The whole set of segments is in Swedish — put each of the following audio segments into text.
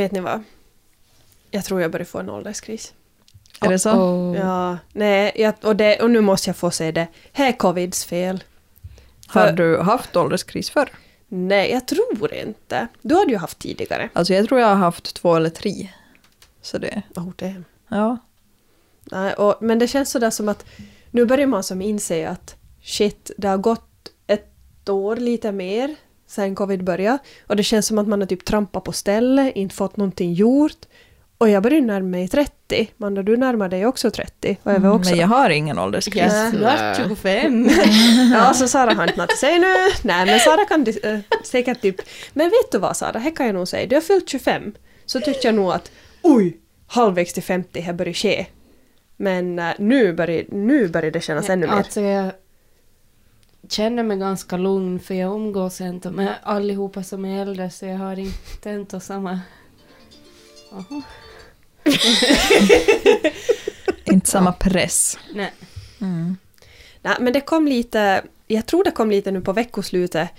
vet ni vad? Jag tror jag börjar få en ålderskris. Är det så? Oh. Ja, nej, jag, och, det, och nu måste jag få se det. Här är covids fel. Har För- du haft ålderskris förr? Nej, jag tror inte. Du hade ju haft tidigare. Alltså jag tror jag har haft två eller tre. Så det, Oh, det. ja. Nej, och, men det känns sådär som att nu börjar man som inse att shit, det har gått ett år lite mer sen covid började och det känns som att man har typ trampat på stället, inte fått någonting gjort. Och jag börjar närma mig 30. Manda, du närmar dig också 30 och över också. Men jag har ingen ålderskris. Jag är snart 25. Ja, så Sara har inte något att säga nu. Nej, men Sara kan äh, säkert typ... Men vet du vad Sara, det kan jag nog säga. Du har fyllt 25. Så tyckte jag nog att oj, halvvägs till 50 här börjar ske. Men äh, nu, börjar, nu börjar det kännas ännu mer. Alltså jag känner mig ganska lugn för jag umgås inte med allihopa som är äldre så jag har inte inte samma... Inte samma press. Nej. Mm. Nej, men det kom lite... Jag tror det kom lite nu på veckoslutet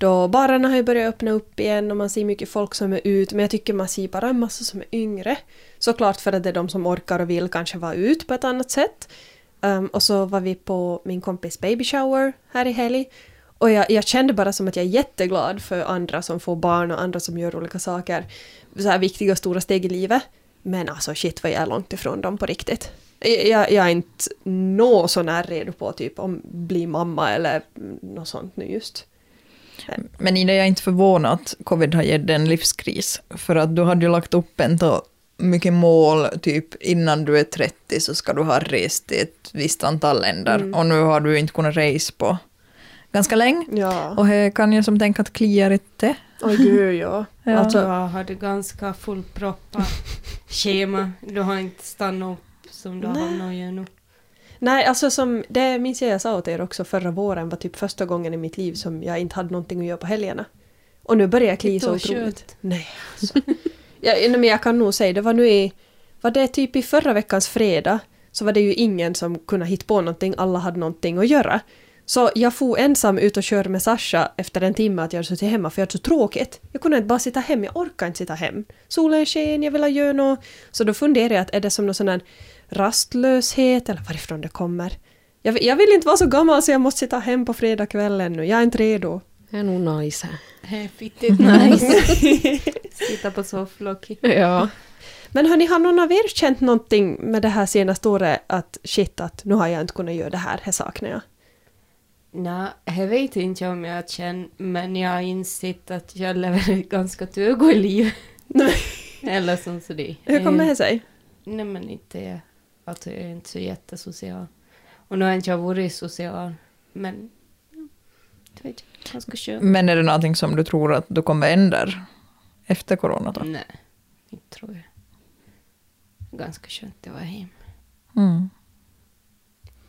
då barerna har ju börjat öppna upp igen och man ser mycket folk som är ute men jag tycker man ser bara en massa som är yngre. Såklart för att det är de som orkar och vill kanske vara ut på ett annat sätt. Um, och så var vi på min kompis baby shower här i helg. Och jag, jag kände bara som att jag är jätteglad för andra som får barn och andra som gör olika saker. Så här viktiga och stora steg i livet. Men alltså shit vad jag är långt ifrån dem på riktigt. Jag, jag, är inte nå så när redo på typ om bli mamma eller något sånt nu just. Men Ida, jag är inte förvånad att covid har gett dig en livskris. För att du hade ju lagt upp en mycket mål, typ innan du är 30 så ska du ha rest till ett visst antal länder. Mm. Och nu har du inte kunnat resa på ganska länge. Ja. Och här kan jag som tänka att kliar inte. Oj gud ja. Ja. Alltså, Jag hade ganska fullproppat schema. Du har inte stannat upp som du Nej. har nog göra nu. nej, alltså som det minns jag jag sa åt er också förra våren var typ första gången i mitt liv som jag inte hade någonting att göra på helgerna. Och nu börjar jag klia så otroligt. kött. Nej, alltså. ja, men jag kan nog säga, det var nu i... Var det typ i förra veckans fredag så var det ju ingen som kunde hitta på någonting, alla hade någonting att göra. Så jag for ensam ut och körde med Sasha efter en timme att jag hade suttit hemma för jag hade så tråkigt. Jag kunde inte bara sitta hem, jag orkar inte sitta hem. Solen sken, jag vill göra något. Så då funderade jag att är det som någon sån här rastlöshet eller varifrån det kommer. Jag, jag vill inte vara så gammal så jag måste sitta hem på fredagskvällen nu, jag är inte redo. Det är nog nice här. Det är fittigt nice. Sitta på sofflocket. Ja. Men hörni, har någon av er känt någonting med det här senaste året att shit, att nu har jag inte kunnat göra det här, det saknar jag? Nej, jag vet inte om jag känner, men jag har insett att jag lever ett ganska tugo liv. Eller som så det. Hur kommer Eh, det sig? Nej men inte jag. Alltså jag är inte så jättesocial. Och nu har inte jag varit social. Men, vet jag. Men är det någonting som du tror att du kommer ändra efter corona då? Nej, inte tror jag. Ganska skönt att vara hem. Mm.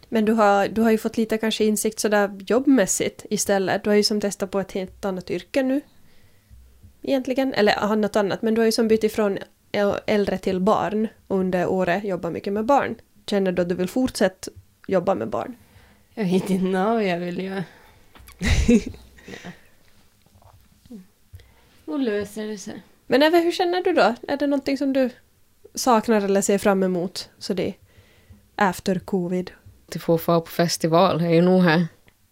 Men du har, du har ju fått lite kanske insikt sådär jobbmässigt istället. Du har ju som testat på ett helt annat yrke nu. Egentligen, eller något annat, men du har ju som bytt ifrån äldre till barn under året jobbat mycket med barn. Känner du att du vill fortsätta jobba med barn? Jag vet inte vad jag vill göra. Nej. Nu löser det sig. Men Eve, hur känner du då? Är det någonting som du saknar eller ser fram emot? Så det är efter covid. Till få fara på festival, är ju nog här.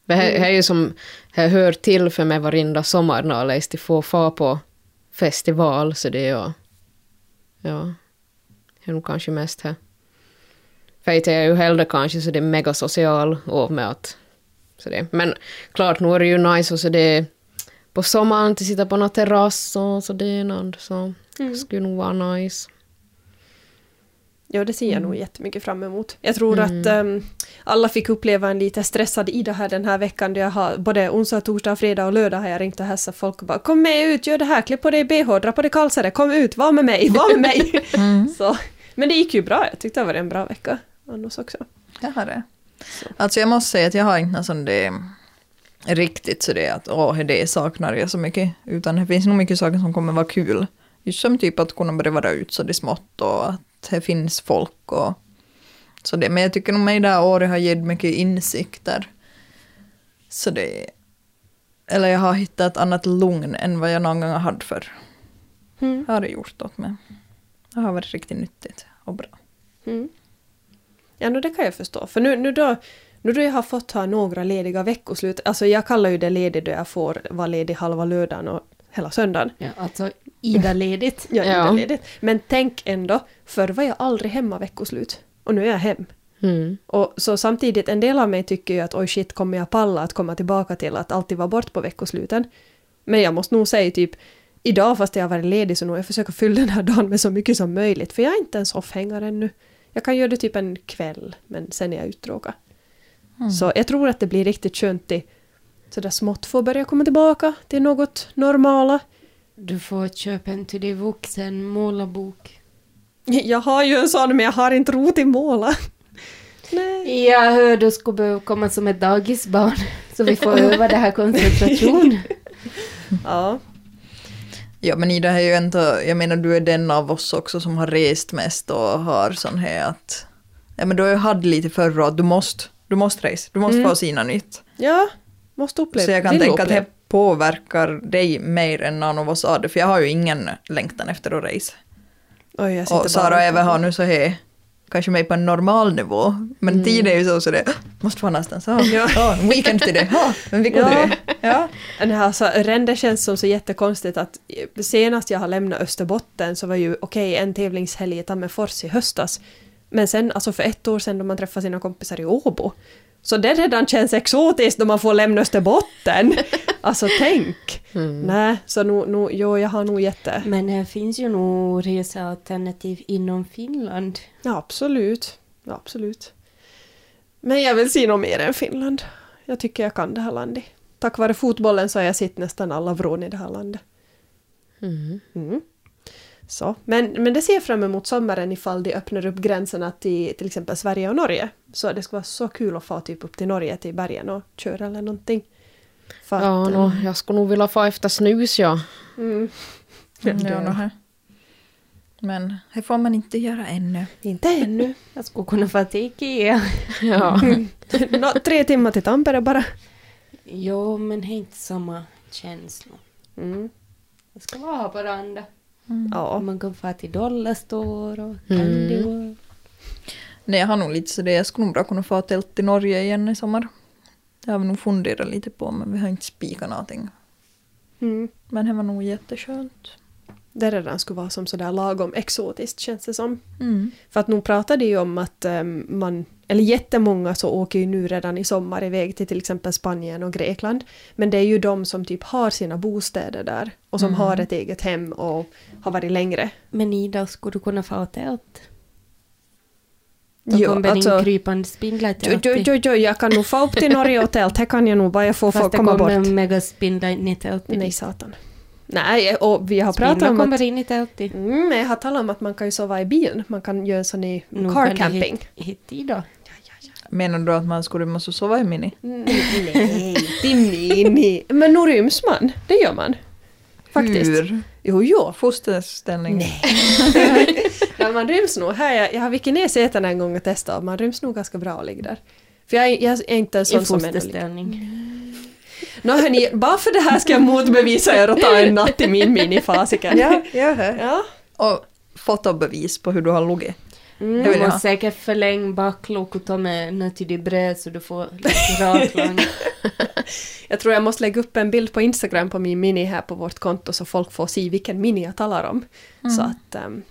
Det här, det är ju som, det hör till för mig varenda sommar när jag till få fara på festival, så det är ju, ja, det är nog kanske mest här. För jag är ju hellre kanske så det är mega social och med att, så det. Men klart, nu är det ju nice och så det på sommaren till sitta på någon terrass och så det är något, så Mm. det skulle nog vara nice. Ja, det ser jag nog jättemycket fram emot. Jag tror Mm. att ehm, alla fick uppleva en lite stressad Ida här den här veckan. Jag har både onsdag, torsdag, fredag och lördag har jag ringt och hälsat folk och bara kom med ut, gör det här, klä på dig bh, dra på dig kalsare, kom ut, var med mig, var med mig. Mm. Så, men det gick ju bra, jag tyckte det var en bra vecka annars också. Jag har det. Alltså jag måste säga att jag har inte någon sån det riktigt så det är att åh, det saknar jag så mycket. Utan det finns nog mycket saker som kommer vara kul. Just som typ att kunna börja vara ut så det smått och att det finns folk och så det. Men jag tycker nog mig det här året har gett mycket insikter. Så det eller jag har hittat ett annat lugn än vad jag någon gång har haft för. Mm. har det gjort åt mig. Det har varit riktigt nyttigt och bra. Mm. Ja, no, det kan jag förstå. För nu, nu, då, nu då jag har fått ha några lediga veckoslut, alltså jag kallar ju det ledig då jag får vara ledig halva lördagen och hela söndagen. Ja, alltså Ida-ledigt. Ja. inte ledig. Men tänk ändå, förr var jag aldrig hemma veckoslut. Och nu är jag hem. Mm. Och så samtidigt, en del av mig tycker ju att oj shit, kommer jag palla att komma tillbaka till att alltid vara bort på veckosluten? Men jag måste nog säga typ, idag fast jag har varit ledig så nog jag försöker fylla den här dagen med så mycket som möjligt, för jag är inte en soffhängare ännu. Jag kan göra det typ en kväll, men sen är jag uttråkad. Mm. Så jag tror att det blir riktigt skönt i sådär smått få börja komma tillbaka till något normala. Du får köpa en till din vuxen målarbok. Jag har ju en sån men jag har inte ro till måla. Nej. Jag hör du skulle behöva komma som ett dagisbarn. Så vi får öva det här koncentration. Ja. Ja men Ida är ju ändå, jag menar du är den av oss också som har rest mest och har sån här att, ja men du har ju haft lite förra att du måste, du måste resa, du måste Mm. få sina nytt. Ja, måste uppleva. Så jag kan Vill tänka att det påverkar dig mer än någon av oss hade, för jag har ju ingen längtan efter att resa. Oj, Och Sara och Eva har nu så här, kanske mer på en normal nivå, men Mm. tid är ju så så det måste vara någonstans, ja, Ja. en weekend till det, ja, en vecka Ja. till det. Ja. Den här, alltså, rände känns som så jättekonstigt att senast jag har lämnat Österbotten så var ju okej en tävlingshelg i Tammerfors i höstas. Men sen alltså för ett år sedan då man träffade sina kompisar i Åbo. Så det redan känns exotiskt då man får lämna Österbotten. Alltså tänk! Mm. Nej, så nu, nu, jo, jag har nog jätte... Men det finns ju nog resealternativ inom Finland. Ja, absolut. Ja, absolut. Men jag vill se något mer än Finland. Jag tycker jag kan det här landet. Tack vare fotbollen så har jag sett nästan alla vrån i det här landet. Mm. Mm. Så. Men, men det ser jag fram emot sommaren ifall de öppnar upp gränserna till till exempel Sverige och Norge. Så det skulle vara så kul att få typ upp till Norge till bergen och köra eller någonting. För att, Ja, eh, no, jag skulle nog vilja få efter snus, ja. mm, Det- här. Men det får man inte göra ännu. inte ännu. Jag skulle kunna få till Ikea. ja. Nå, tre timmar till Tampere bara. Jo, men det är inte samma känsla. Mm. Det ska vara Haparanda. Ja. Man kan få till Dollarstore och Mm. Candy World. Nej, jag har nog lite så det. Jag skulle nog bra kunna få tält till Norge igen i sommar. Det har vi nog funderat lite på, men vi har inte spikat någonting. Mm. Men det var nog jätteskönt. Det redan skulle vara som sådär lagom exotiskt känns det som. Mm. För att nu pratade ju om att ehm, man, eller jättemånga så åker ju nu redan i sommar iväg till till exempel Spanien och Grekland. Men det är ju de som typ har sina bostäder där och som Mm. har ett eget hem och har varit längre. Men Ida, skulle du kunna få tält? Då Jo, kommer alltså- in krypande spindlar till Jo, jo, jo, jag kan nog få upp till Norge och tält, det kan jag nog bara jag får, Fast det komma bort. kommer megaspindlar in i tältet. Nej satan. Nej, och vi har pratat om kommer att... in i tältet. Mm, jag har talat om att man kan ju sova i bilen, man kan göra sån i Nu car camping. hit- Hit Ida. Menar du att man skulle måste sova i mini? Mm, Nej, inte mini. Men nu ryms man, det gör man. Faktiskt. Hur? Jo, jo. Fosterställning? Nej. ja, man ryms nog. Här, jag, jag har vikit ner sätena en gång och testat och man ryms nog ganska bra och ligger där. För jag, är- jag är inte en I sån som ändå ligger. fosterställning. Nå hörni, bara för det här ska jag motbevisa er och ta en natt i min minifasiken. Ja, ja. ja. Och fotobevis på hur du har legat. Mm. Jag Du vill måste ha. säkert förlänga backlock och ta med ner till din bröd så du får lite raklång. Jag tror jag måste lägga upp en bild på Instagram på min mini här på vårt konto så folk får se vilken mini jag talar om. Så att ehm,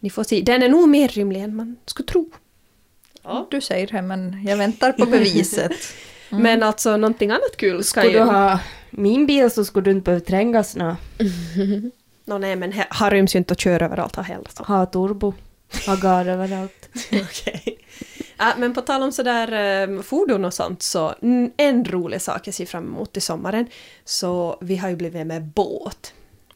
ni får se. Den är nog mer rymlig än man skulle tro. Ja. Du säger det, men jag väntar på beviset. Men alltså någonting annat kul ska Skulle ju... du ha min bil så skulle du inte behöva trängas nå. Nå, nej men här, här ryms ju inte att köra överallt här heller. Så. Ha turbo. Ha gar överallt. Okej. Ja, men på tal om sådär um, fordon och sånt så mm, en rolig sak jag ser fram emot i sommaren. Så vi har ju blivit med båt.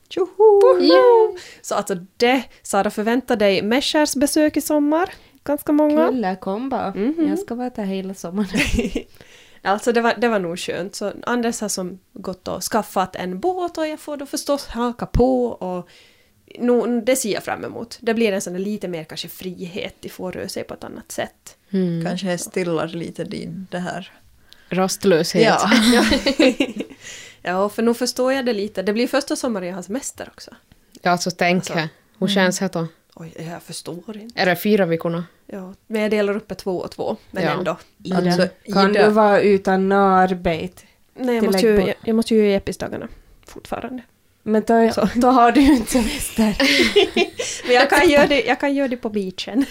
Tjoho! Så alltså det, Sara förväntar dig Meshers besök i sommar. Ganska många. Kulle kom bara. Mhm. Jag ska vara där hela sommaren. Alltså det var, det var nog skönt. Så Anders har som gått och skaffat en båt och jag får då förstås haka på och no, det ser jag fram emot. Det blir en sån där lite mer kanske frihet, de får röra sig på ett annat sätt. Mm. Kanske jag stillar lite din, det här. Rastlöshet. Ja. ja, för nu förstår jag det lite. Det blir första sommaren jag har semester också. Ja, alltså tänk Alltså. Hur känns det då? Oj, jag förstår inte. Är det fyra veckorna? Ja, men jag delar upp det två och två. Men Ja. ändå. Ida, Alltså, kan du vara utan arbete? Nej, jag måste, ju, jag, jag måste ju ge episdagarna fortfarande. Men då, Så. då har du ju inte semester. Men jag kan göra det, jag kan göra det på beachen.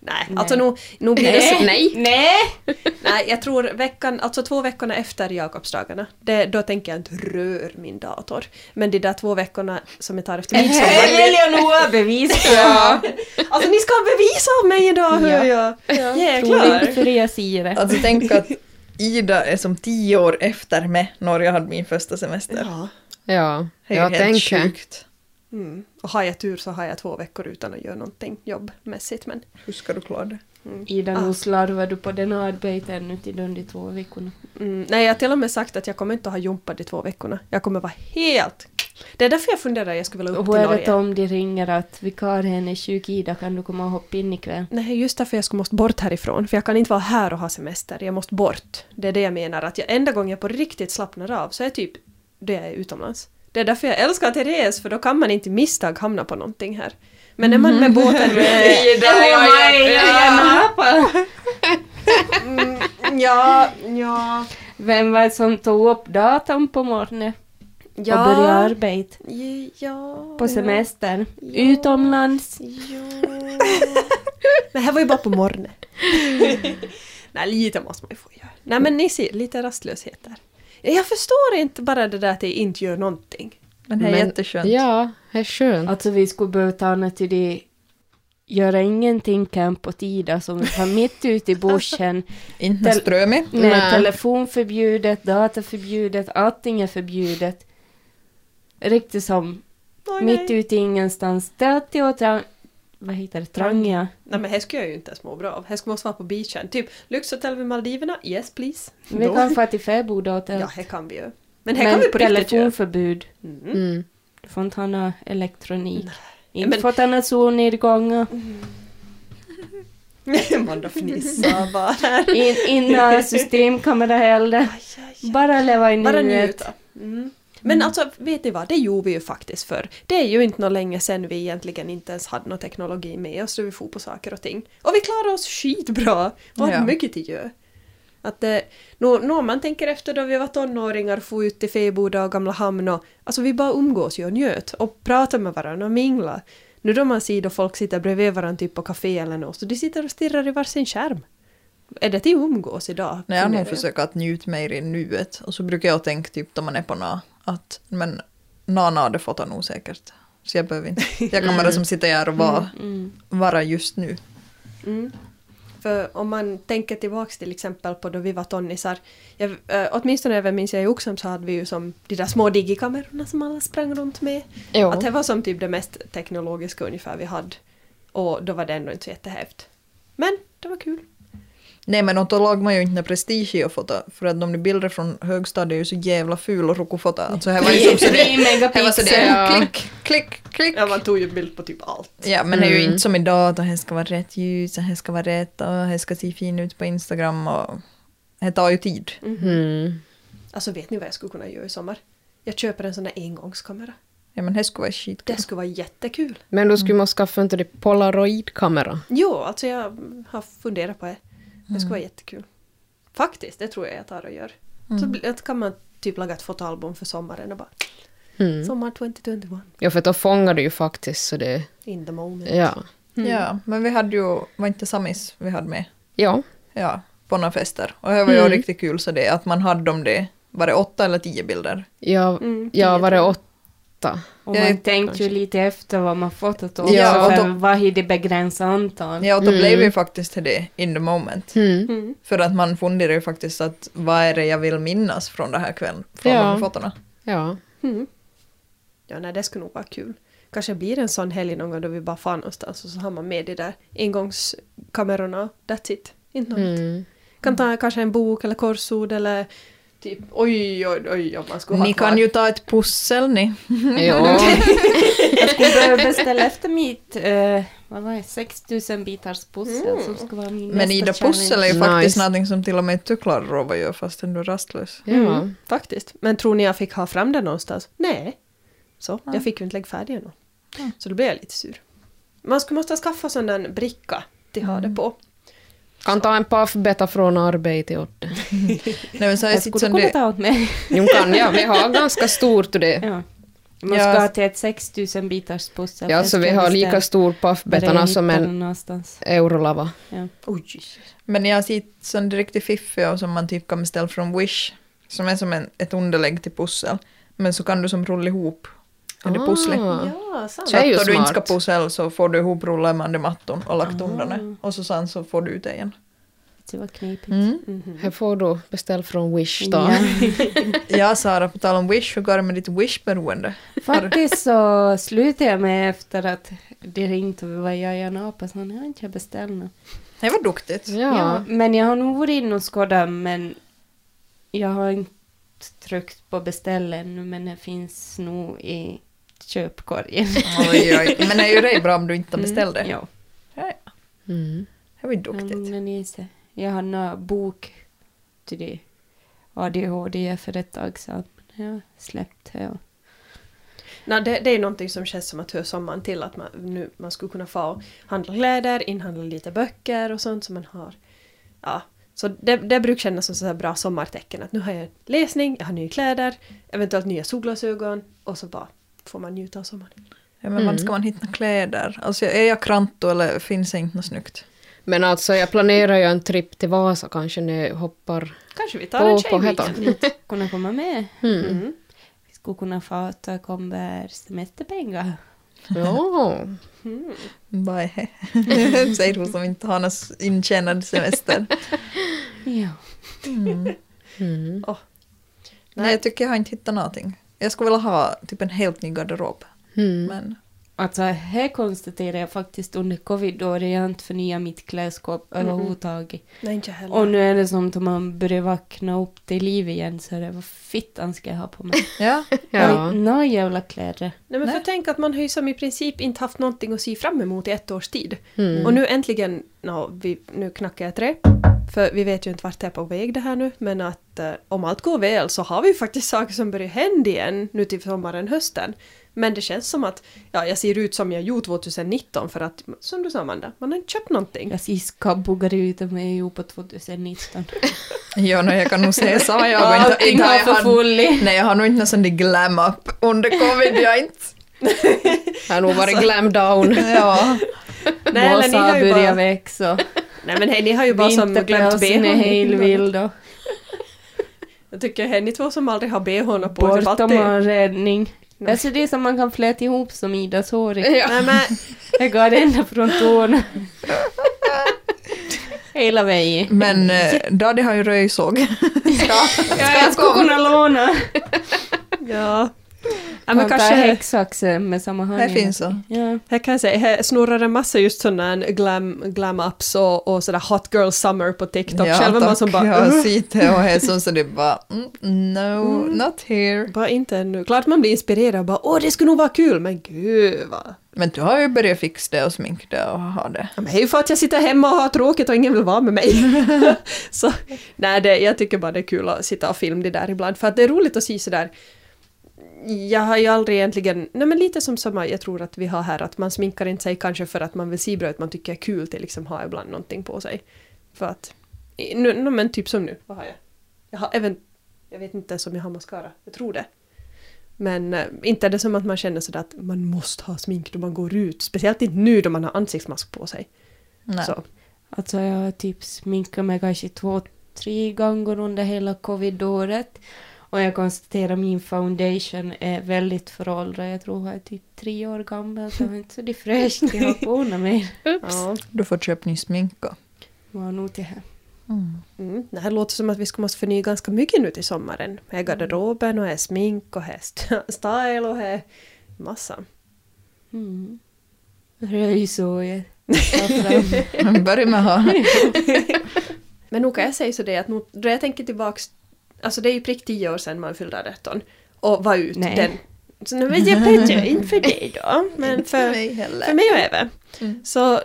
Nej, Nej. alltså nog, nog blir det så. Nej. Nej! Nej, jag tror veckan, alltså två veckorna efter Jakobsdagarna, det, då tänker jag inte rör min dator. Men de där två veckorna som jag tar efter midsommar. ha bevis. Ja. Alltså ni ska bevisa av mig idag hör Ja. jag. Tror Jäklar. inte jag säger det. Alltså tänk att Ida är som tio år efter mig när jag hade min första semester. Ja. Ja, Det är jag helt tänker. sjukt. Mm. Och har jag tur så har jag två veckor utan att göra någonting jobbmässigt. Men Hur ska du klara det? Ida, Ah. nu slarvar du på den arbeten nu till de två veckorna. Mm, nej, jag har till och med sagt att jag kommer inte att ha jumpa de två veckorna. Jag kommer vara helt... Det är därför jag funderar att jag skulle vilja Och upp hur till är det Norge. om de ringer att vikarien är sjuk Ida, kan du komma och hoppa in ikväll? Nej, just därför jag skulle måste bort härifrån. För jag kan inte vara här och ha semester. Jag måste bort. Det är det jag menar. Att jag, enda gången jag på riktigt slappnar av så är typ då jag är utomlands. Det är därför jag älskar Therese, för då kan man inte misstag hamna på någonting här. Men när man med båten... Mm, ja, ja, Vem var det som tog upp datorn på morgonen ja. och började arbeta Ja. på semester? Ja. Utomlands? Ja. Men här var ju bara på morgonen. Nej, lite måste man ju få göra. Nej, men ni ser, lite rastlöshet där. Jag förstår inte bara det där att det inte gör någonting. Men det är Men- jätteskönt. Ja, det är skönt. Alltså vi skulle behöva ta ner till det göra ingenting camp åt Ida som var mitt ute i bushen. Inte strömig. Nej, Nej. telefon förbjudet, data förbjudet, allting är förbjudet. Riktigt som Oj, mitt nej. ute i ingenstans. Delti och tra- vad heter det? Trangia. Nej men här skulle jag ju inte ens må bra av. Här skulle måste vara på beachen. Typ Lyxhotell vid Maldiverna, yes please. Vi Då- kan få till Fäbod och Ja, här kan vi ju. Men här Men kan vi på riktigt göra. telefonförbud. Mm. Mm. Du får inte ha någon elektronik. Inte Men- få ta några solnedgångar. Amanda fnissar bara. In, inga systemkamera heller. Bara leva i Bara nuet. njuta. Mm. Men alltså, vet ni vad? Det gjorde vi ju faktiskt för. Det är ju inte något länge sedan vi egentligen inte ens hade någon teknologi med oss då vi for på saker och ting. Och vi klarade oss skitbra! Hade Ja. mycket till gör. Att det, nå, nå, man tänker efter då vi var tonåringar, få ut till Feboda och Gamla Hamn och alltså vi bara umgås ju och njöt och pratar med varandra och mingla. Nu då man ser då folk sitter bredvid varandra typ på café eller något så de sitter och stirrar i varsin skärm. Är det till umgås idag? Nej, jag har nog försökt att njuta mer i nuet. Och så brukar jag tänka typ då man är på nå att men Nana hade fått han nog säkert. Så jag behöver inte. Jag kan bara som sitta här och vara, Mm. vara just nu. Mm. För om man tänker tillbaks till exempel på då vi var tonnisar, jag, äh, åtminstone även minns jag i Oxholm så hade vi ju som de där små digikamerorna som alla sprang runt med. Jo. Att det var som typ det mest teknologiska ungefär vi hade. Och då var det ändå inte så jättehävt. Men det var kul. Nej men då lag man ju inte prestige i att fota för att de bilder från högstadiet är ju så jävla ful och rokofota. Alltså här var ju som så det, Tre här var så det megapixel. klick, klick, klick. Ja, man tog ju bild på typ allt. Ja men det är ju Mm. inte som idag att det här ska vara rätt ljus, det här ska vara rätt och det här ska se fin ut på Instagram och det tar ju tid. Mm. Alltså vet ni vad jag skulle kunna göra i sommar? Jag köper en sån där engångskamera. Ja men det skulle vara skitkul. Det skulle vara jättekul. Men då skulle man skaffa inte det polaroidkamera. Jo, alltså jag har funderat på det. Det skulle vara mm. jättekul. Faktiskt, det tror jag jag tar och gör. Så mm. kan man typ laga ett fotoalbum för sommaren och bara Mm. Sommar 2021. Ja, för då fångar du ju faktiskt så det... In the moment. Ja. Mm. mm. Ja, men vi hade ju, var inte Samis vi hade med? Ja. Ja, på några fester. Och det var ju mm. riktigt kul så det, att man hade om det, var det åtta eller tio bilder? Ja, mm, ja var det åtta? 8. Och man jag, tänkte kanske. ju lite efter vad man fotat och ja, och då, vad är det begränsade antal? Ja, och då mm. blev ju faktiskt det in the moment. Mm. mm. För att man funderar ju faktiskt att vad är det jag vill minnas från den här kvällen, från ja. de fotona? Ja. Mm. Ja, nej, det skulle nog vara kul. Kanske blir en sån helg någon gång då vi bara far någonstans och så har man med de där engångskamerorna, that's it, inte något. Mm. Kan ta kanske en bok eller korsord eller typ oj, oj, oj om man skulle Ni ha kvar. kan ju ta ett pussel ni. Ja. Jag skulle behöva beställa efter mitt, eh, vad var det, 6000 bitars pussel Mm. som ska vara min Men Ida pussel är ju Nice. faktiskt någonting som till och med du klarar av att göra fast du är rastlös. ja. Mm, faktiskt. Men tror ni jag fick ha fram den någonstans? Nej. Så, Ja. jag fick ju inte lägga färdig ännu. Så då blev jag lite sur. Man skulle måste skaffa sån där bricka till ha det på. Kan ta en paffbeta från arbetet åt det. Nej, men så jag skulle kunna det, ta åt mig. Nu kan jag, vi har ganska stort det. Ja. Man Ja. ska till ett 6000 bitars pussel. Ja, så vi har lika stor paffbetarna som en någonstans. eurolava. Ja. Jesus. men jag har sett sån riktigt fiffig och som man typ kan beställa från Wish. Som är som en, ett underlägg till pussel. Men så kan du som rulla ihop är det pusslet. Ah. Ja, sant. Så att då du inte ska pussel så får du ihop rullande matton och lagt undan Ah. det. Och så sen så får du ut det igen. Det var knepigt. Mm. Mhm. Här får du beställa från Wish då. Ja. Ja, Sara, på tal om Wish, hur går det med ditt Wish-beroende? Faktiskt så slutade jag med efter att det ringde och var jag och Napa så jag har inte beställt något. Det var duktigt. Ja. Ja, men jag har nog varit inne och skådat men jag har inte tryckt på beställ ännu men det finns nog i köpkorgen. Oj, oj. Men är ju det bra om du inte beställt det? Ja, Ja, ja. Mm. Det var ju jag duktigt. ner sig. Jag har en bok till det ADHD för ett tag sedan. men Jag har släppt det. Nej, det, det är någonting som känns som att hör sommaren till att man, nu, man skulle kunna få och handla kläder, inhandla lite böcker och sånt som man har. Ja, så det, det brukar kännas som så här bra sommartecken att nu har jag läsning, jag har nya kläder, eventuellt nya solglasögon och så bara får man njuta av sommaren. Ja, men var ska man hitta kläder? Alltså, är jag kranto eller finns det inte något snyggt? Men alltså jag planerar ju en tripp till Vasa kanske när jag hoppar. Kanske vi tar På- en tjejweekend. Kunna komma med. Mm. Mm. Vi skulle kunna få ta kommer semesterpengar. Ja. Mm. Bara, Säger hon som inte har någon intjänad semester. Ja. Mm. Mm. Nej, jag tycker jag har inte hittat någonting. Jag skulle vilja ha typ en helt ny garderob. Mm. Men Alltså här konstaterar jag faktiskt under covid då jag inte förnyat mitt klädskåp Mhm. överhuvudtaget. Nej, inte heller. Och nu är det som att man börjar vakna upp till liv igen så är det vad fittan ska jag ha på mig? ja, Jag har Ja. några jävla kläder. Nej men Nej. för tänk att man har ju som i princip inte haft någonting att se fram emot i ett års tid. Mm. Och nu äntligen, no, vi, nu knackar jag tre, för vi vet ju inte vart det är på väg det här nu, men att eh, om allt går väl så har vi ju faktiskt saker som börjar hända igen nu till sommaren, hösten. Men det känns som att, ja, jag ser ut som jag gjorde 2019 för att, som du sa Amanda, man har inte köpt någonting. Jag ser skabbuggar ut om jag ju på 2019. ja no, jag kan nog säga så. Jag har inte, inte har förfullit. Nej, jag har nog inte någon sån där glam-up under covid. Jag inte. Jag har nog varit glam down. Ja. Nej, ni har börjar bara, växa. nej men hej, ni har ju bara som glömt Vinterpälsen är helt bhn. Jag tycker hej, ni två som aldrig har bhn på er, bortom en räddning. Nej. Alltså det är som man kan fläta ihop som Idas hår. Nej men, Jag går ända från tårna. Hela vägen. Men eh, Daddy har ju röjsåg. Ja, jag skulle kunna låna. ja. Ja, men kanske, häcksaxen med samma hand. Här finns så. Ja. här kan jag säga, här snurrar en massa just sådana glam, glam-ups och, och sådär hot girl summer på TikTok. Själv är man som bara, jag har "Uh, sett det och är som så det bara, mm, no, not here. bara inte ännu. Klart man blir inspirerad och bara åh det skulle nog vara kul, men gud vad... Men du har ju börjat fixa det och sminka det och ha det. Ja, men det är ju för att jag sitter hemma och har tråkigt och ingen vill vara med mig. så nej, det, jag tycker bara det är kul att sitta och filma det där ibland, för att det är roligt att se sådär jag har ju aldrig egentligen, nej men lite som samma jag tror att vi har här, att man sminkar inte sig kanske för att man vill se bra ut, man tycker det är kul till liksom ha ibland någonting på sig. För att, nu, nu, men typ som nu, vad har jag? Jag har även, jag vet inte ens om jag har mascara, jag tror det. Men eh, inte är det som att man känner sådär att man måste ha smink då man går ut, speciellt inte nu då man har ansiktsmask på sig. Nej. Så. Alltså jag har typ sminkat mig kanske två, tre gånger under hela covid-året. Och jag konstaterar att min foundation är väldigt föråldrad. Jag tror jag är typ tre år gammal. Så jag har inte så det fräscht jag har på mig. Ja. Du får köpa ny sminka. Var nog till här. Mm. Mm. Det här låter som att vi ska måste förnya ganska mycket nu till sommaren. Här är garderoben och här är smink och här är st- style och här är massa. Mm. Röjsåget. Ta fram. Börja med att ha. Men nog kan jag säga så det att nog, då jag tänker tillbaks, alltså det är ju prick tio år sedan man fyllde 18 och var ut Nej. den. Så nu vet jag inte, inte för dig då, men Inte för, mig heller. för mig och Eve. Mm. Så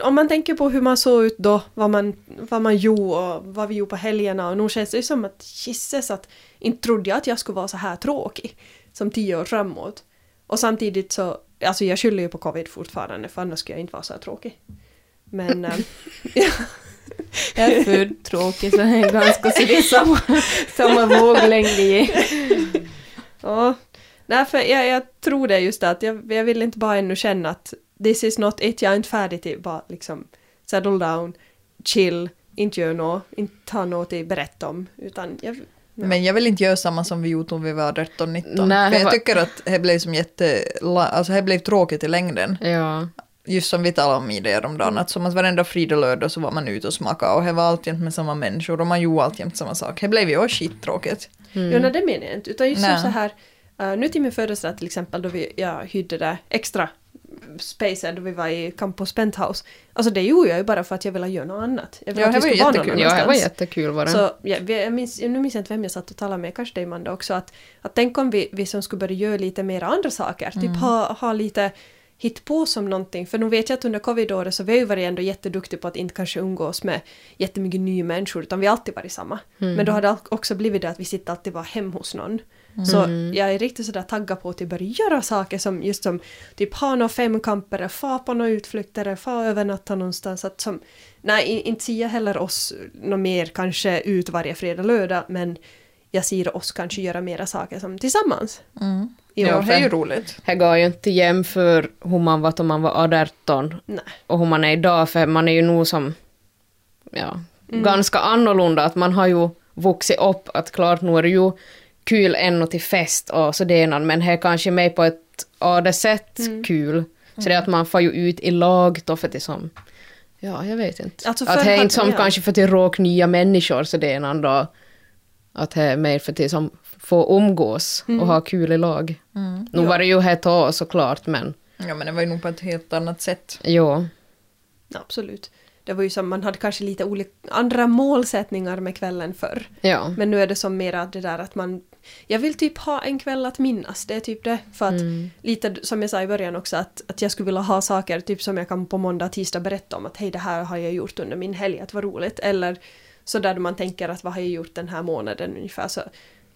om man tänker på hur man såg ut då, vad man, vad man gjorde och vad vi gjorde på helgerna och nog känns det ju som att gisses att inte trodde jag att jag skulle vara så här tråkig som tio år framåt. Och samtidigt så Alltså jag skyller ju på covid fortfarande för annars skulle jag inte vara så här tråkig. Men... eh, ja, Jag är född tråkig så jag är ganska så det är samma, samma våglängd i. ja. Nej, för jag, jag tror det just att jag, jag vill inte bara ännu känna att this is not it, jag är inte färdig till bara liksom settle down, chill, inte göra något, inte ha något att berätta om, utan jag, Ja. Men jag vill inte göra samma som vi gjorde när vi var 13-19. Nej, För jag va- tycker att det blev som jätte... Alltså det blev tråkigt i längden. Ja. Just som vi talade om i det häromdagen, att som att varenda fredag och lördag så var man ute och smakade och det var alltid med samma människor och man gjorde alltid samma sak. Det blev ju också skittråkigt. Mm. Jo, nej, det menar jag inte. Utan just som så här, uh, nu till min födelsedag till exempel då vi, jag hyrde det extra spacen då vi var i Campus Penthouse. Alltså det gjorde jag ju bara för att jag ville göra något annat. Jag ville Ja, att det vi var skulle vara någon ja, det var jättekul var det. Så ja, jag minns, nu minns jag inte vem jag satt och talade med, kanske dig Amanda också, att, att tänk om vi, vi som skulle börja göra lite mer andra saker, typ ha, ha lite hit på som någonting, för nu vet jag att under covid-året så vi har ju varit ändå jätteduktiga på att inte kanske umgås med jättemycket nya människor, utan vi har alltid varit samma. Men då har det också blivit det att vi sitter alltid bara hemma hos någon. Så jag är riktigt sådär taggad på att typ börja göra saker som just som typ ha några femkamper, fa på några utflykter, fa övernatta någonstans. Att som, nej, inte ser jag heller oss något mer kanske ut varje fredag, lördag, men jag ser oss kanske göra mera saker som tillsammans. I Ja, år. det är ju roligt. Det går ju inte jäm för hur man var då man var 18 Nej. och hur man är idag, för man är ju nog som ja, ganska annorlunda, att man har ju vuxit upp, att klart nu är det ju kul ännu till fest och så det är någon, men det är kanske mer på ett adde sätt kul. Så det är att man får ju ut i lag då för till som, ja jag vet inte. Alltså att förr det är inte som ja. kanske för till råk nya människor så det är någon då, att det är mer för till som få umgås och ha kul i lag. Nu var det ju här då såklart men Ja, men det var ju nog på ett helt annat sätt. jo. Absolut. Det var ju som man hade kanske lite olika, andra målsättningar med kvällen förr. Ja. Men nu är det som mera det där att man... Jag vill typ ha en kväll att minnas, det är typ det. För att lite som jag sa i början också att, att jag skulle vilja ha saker typ som jag kan på måndag, tisdag berätta om att hej det här har jag gjort under min helg, att vad roligt. Eller så där man tänker att vad har jag gjort den här månaden ungefär. Så,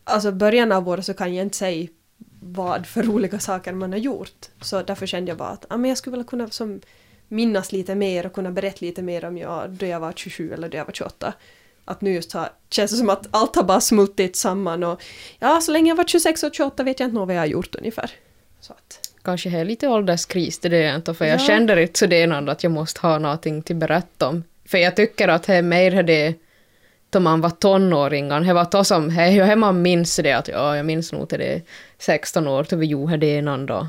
alltså början av året så kan jag inte säga vad för olika saker man har gjort. Så därför kände jag bara att ja, men jag skulle vilja kunna som minnas lite mer och kunna berätta lite mer om jag, då jag var 27 eller då jag var 28. Att nu just har, känns det som att allt har bara smultit samman och ja, så länge jag var 26 och 28 vet jag inte nog vad jag har gjort ungefär. Så att, Kanske det är lite ålderskris, det är det inte, för jag Ja. kände inte så det är något att jag måste ha någonting till berätta om. För jag tycker att det är mer det då man var tonåringar, det var då som, det ju man minns det att ja, jag minns nog till det är 16 år då vi gjorde det någon dag.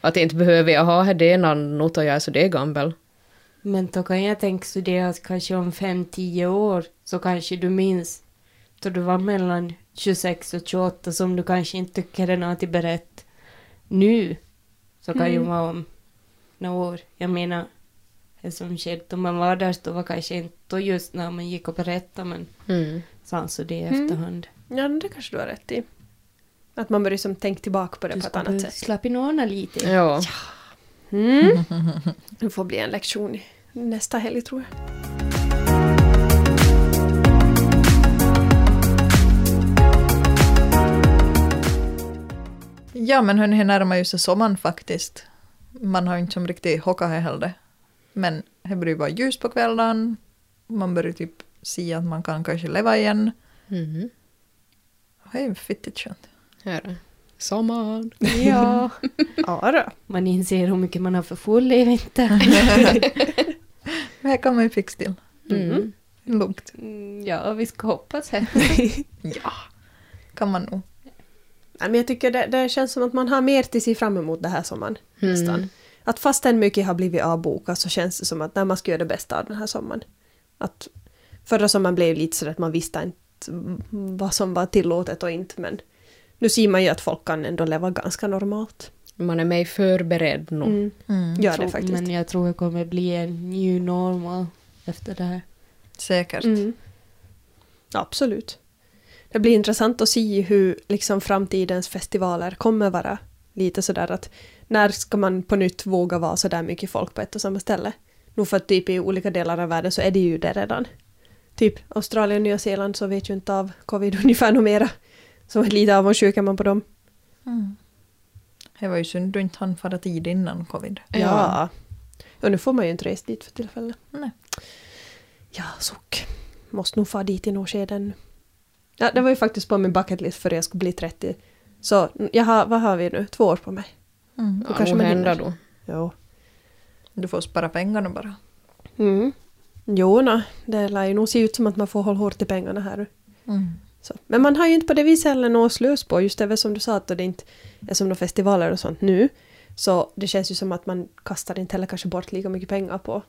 Att inte behöver jag ha det någon nu då jag är så det gammal. Men då kan jag tänka så det att kanske om fem tio år så kanske du minns då du var mellan 26 och 28 som du kanske inte tycker är något att berätta nu. Så kan ju Mm. vara om några år. Jag menar, som skedde då man var där då var kanske inte då just när man gick och berättade men Mm. sa så det i Mm. efterhand. ja, det kanske du har rätt i. Att man börjar som tänka tillbaka på det Du på ett annat sätt. slappinåna lite. Ja. Mm. Det får bli en lektion nästa helg tror jag. Ja, men hörni, det närmar ju sig sommaren faktiskt. Man har ju inte som riktigt hockat här heller. Men det börjar ju vara ljus på kvällen. Man börjar typ se att man kan kanske leva igen. Mm. Det är ju fittigt skönt. Här är sommaren. Ja, Ja då. man inser hur mycket man har för full i vinter. Det här kan man ju fixa till. Mm. Lugnt. Mm, ja, vi ska hoppas här. Ja, kan man nog. Men jag tycker det, det känns som att man har mer till sig fram emot det här sommaren. Mm. Nästan. Att fastän mycket har blivit avbokat så känns det som att när man ska göra det bästa av den här sommaren. Att förra sommaren blev lite så att man visste inte vad som var tillåtet och inte men nu ser man ju att folk kan ändå leva ganska normalt. Man är mer förberedd nu. Mm. Mm, Gör det tror- faktiskt. Men jag tror det kommer bli en new normal efter det här. Säkert. Mm. Absolut. Det blir intressant att se hur liksom framtidens festivaler kommer vara lite sådär att när ska man på nytt våga vara så där mycket folk på ett och samma ställe? Nog för att typ i olika delar av världen så är det ju det redan. Typ Australien och Nya Zeeland så vet ju inte av covid ungefär något mera. Så lite avundsjuk är man på dem. Mm. Det var ju synd du inte hann fara tid innan covid. Ja. Och nu får man ju inte resa dit för tillfället. Nej. Ja, suck. Måste nog fara dit i något skede ännu. Ja, det var ju faktiskt på min bucket list för jag skulle bli 30. Så jag har, vad har vi nu? Två år på mig. Mm. Ja, kanske man hända då. Jo. Du får spara pengarna bara. Mm. Jo, no, det lär ju nog se ut som att man får hålla hårt i pengarna här. Mm. Så. Men man har ju inte på det viset heller något slös på, just det som du sa att det inte är som några festivaler och sånt nu. Så det känns ju som att man kastar inte heller kanske bort lika mycket pengar på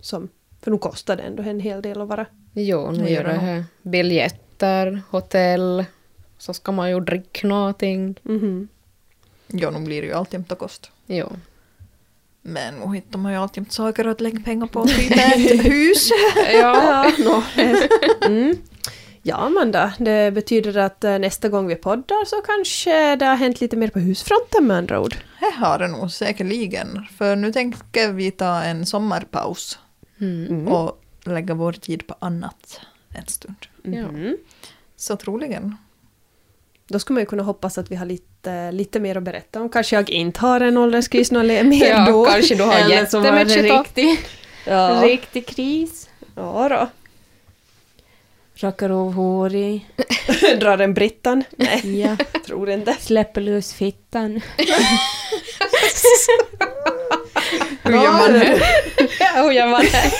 som, för nu kostar det ändå en hel del att vara. Jo, nu gör det här. Biljetter, hotell, så ska man ju dricka någonting. Mhm. Ja, nu blir det ju alltid att kosta. Jo. Men nu hittar man ju alltid saker att lägga pengar på. Ett hus. Ja, no. mm. Ja, Amanda, det betyder att eh, nästa gång vi poddar så kanske det har hänt lite mer på husfronten med andra ord. Det har det nog säkerligen. För nu tänker vi ta en sommarpaus Mm. Mm. och lägga vår tid på annat en stund. Mhm. Så troligen. Då skulle man ju kunna hoppas att vi har lite, lite mer att berätta om. Kanske jag inte har en ålderskris något le- mer Ja, då. kanske du har jättemycket att riktig, Ja. riktig kris. ja då. Rakar av hår i. Drar en brittan? Nej, Ja. tror inte. Släpper lös fittan. Hur gör man det? Ja, hur gör man det?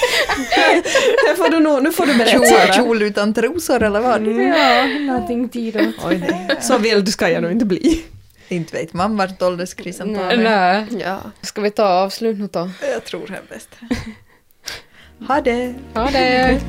Nu får du, nog, nu får du berätta Kjol, kjol utan trosor eller vad? Ja, någonting ditåt. Oj, nej. Så vild du ska jag nog inte bli. Inte vet man vart ålderskrisen tar Nej. mig. Nej. Ja. Ska vi ta avslut nu då? Jag tror det är bäst. Ha det! Ha det!